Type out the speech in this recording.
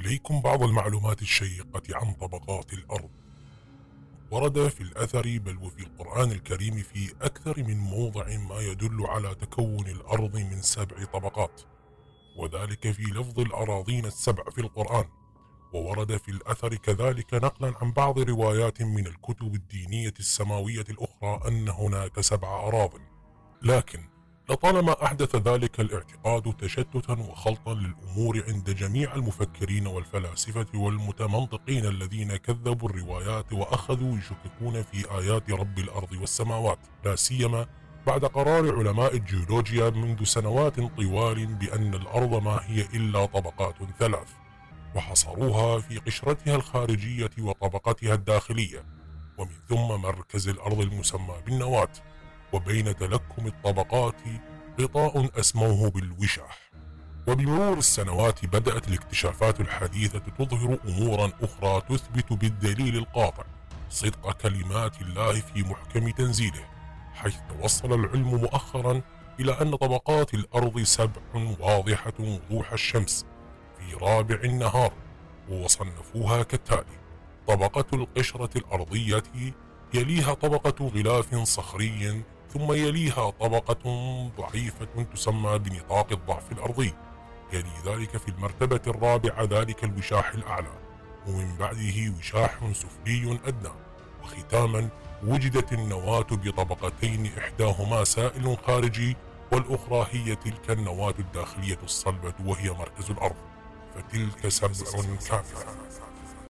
إليكم بعض المعلومات الشيقة عن طبقات الأرض. ورد في الأثر بل وفي القرآن الكريم في أكثر من موضع ما يدل على تكون الأرض من سبع طبقات. وذلك في لفظ الأراضين السبع في القرآن. وورد في الأثر كذلك نقلا عن بعض روايات من الكتب الدينية السماوية الأخرى أن هناك سبع أراضٍ. لكن لطالما أحدث ذلك الاعتقاد تشتتا وخلطا للأمور عند جميع المفكرين والفلاسفة والمتمنطقين الذين كذبوا الروايات وأخذوا يشككون في آيات رب الأرض والسماوات لا سيما بعد قرار علماء الجيولوجيا منذ سنوات طوال بأن الأرض ما هي إلا طبقات ثلاث وحصروها في قشرتها الخارجية وطبقتها الداخلية ومن ثم مركز الأرض المسمى بالنواة. وبين تلكم الطبقات غطاء أسموه بالوشاح وبمرور السنوات بدأت الاكتشافات الحديثة تظهر أمورا أخرى تثبت بالدليل القاطع صدق كلمات الله في محكم تنزيله حيث توصل العلم مؤخرا إلى أن طبقات الأرض سبع واضحة وضوح الشمس في رابع النهار وصنفوها كالتالي طبقة القشرة الأرضية يليها طبقة غلاف صخري ثم يليها طبقة ضعيفة تسمى بنطاق الضعف الأرضي. يلي ذلك في المرتبة الرابعة ذلك الوشاح الأعلى. ومن بعده وشاح سفلي أدنى. وختاما وجدت النواة بطبقتين إحداهما سائل خارجي والأخرى هي تلك النواة الداخلية الصلبة وهي مركز الأرض. فتلك سبع كاملة.